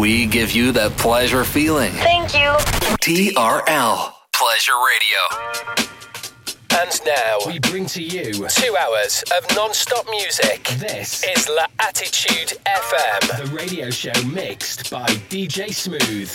We give you that pleasure feeling. Thank you. TRL Pleasure Radio. And now we bring to you two hours of non-stop music. This is La Attitude FM, the radio show mixed by DJ Smooth.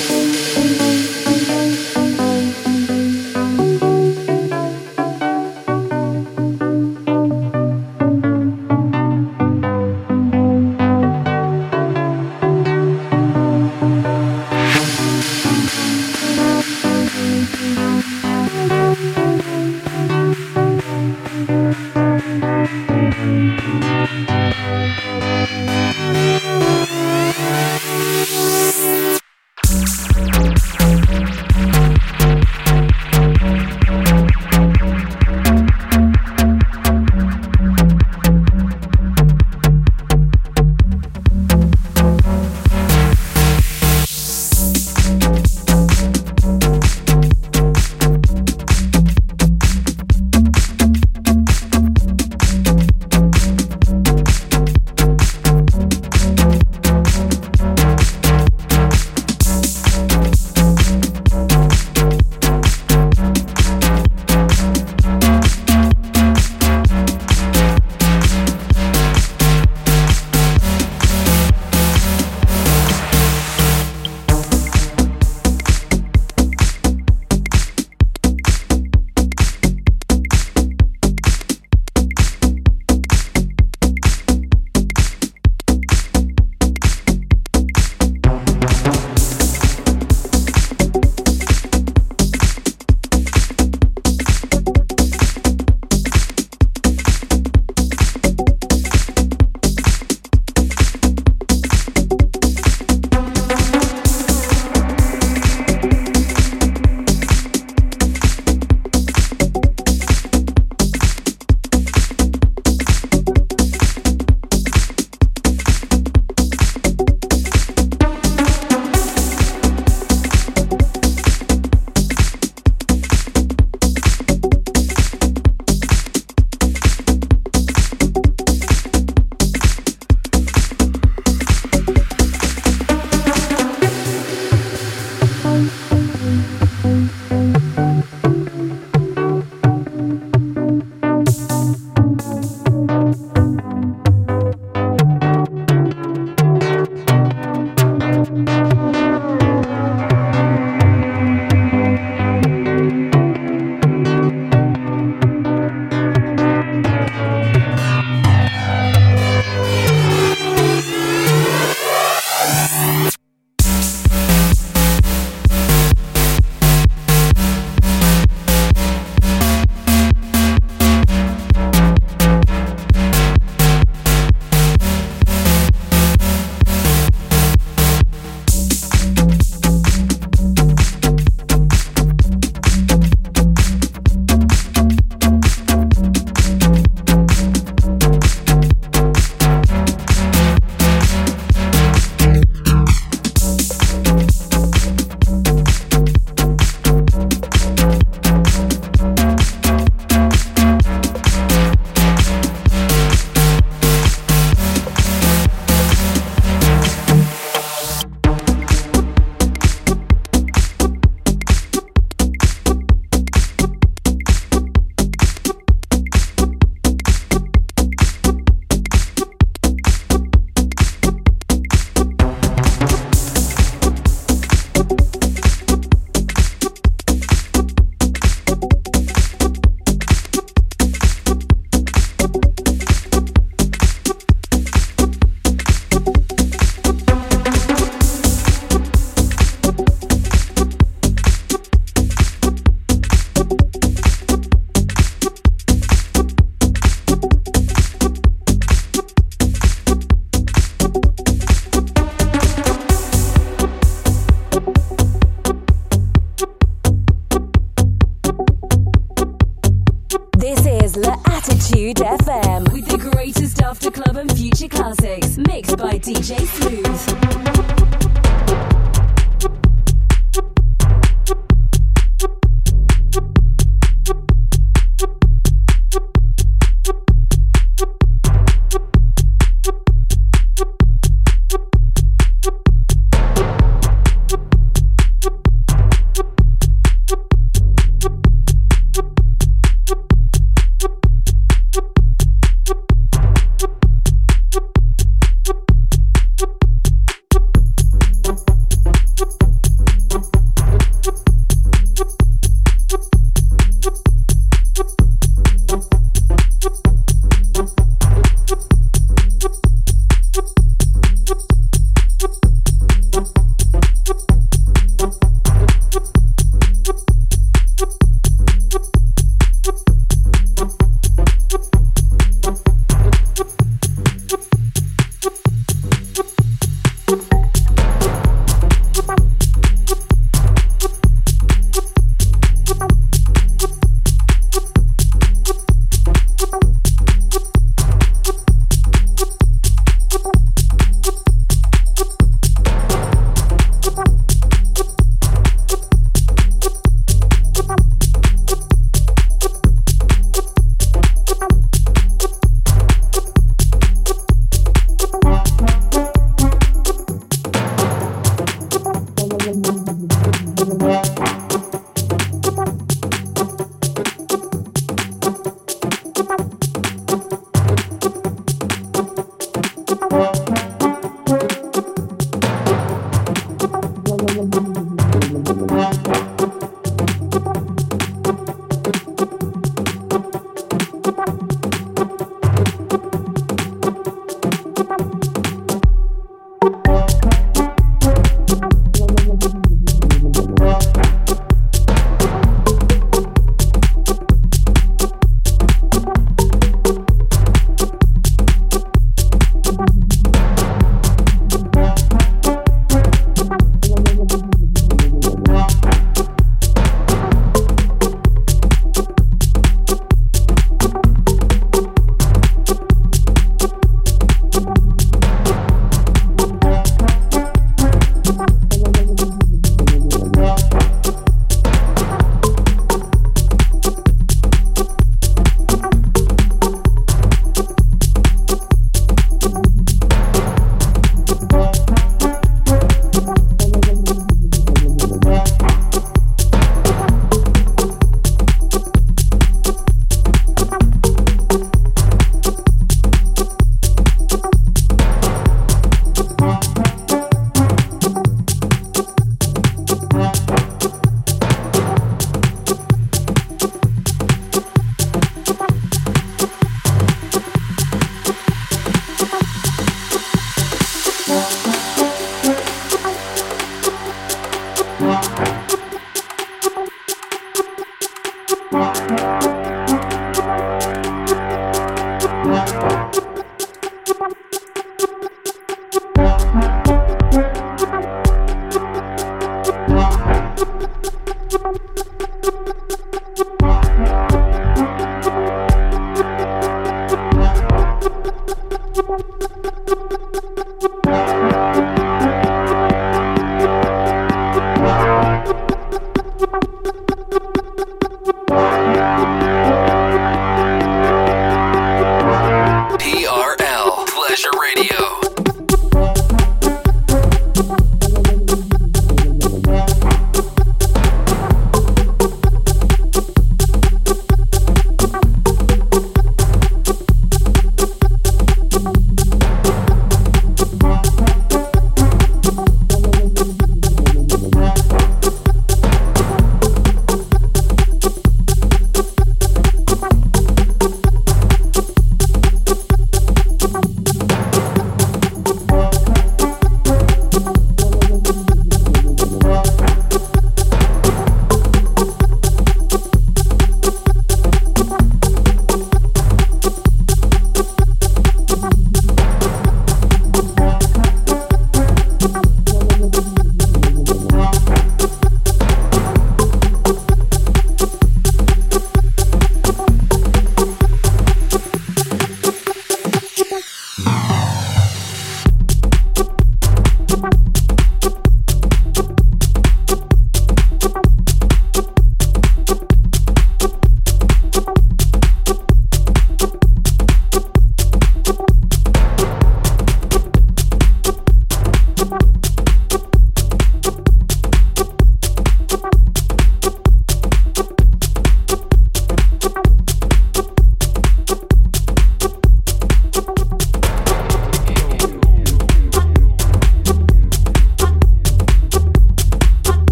DJ C.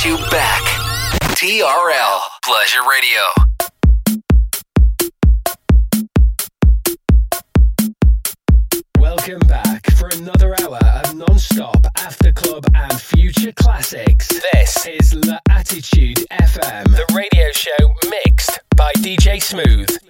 takes you back. TRL Pleasure Radio. Welcome back for another hour of non-stop after club and future classics. This is La Attitude FM, the radio show mixed by DJ Smooth.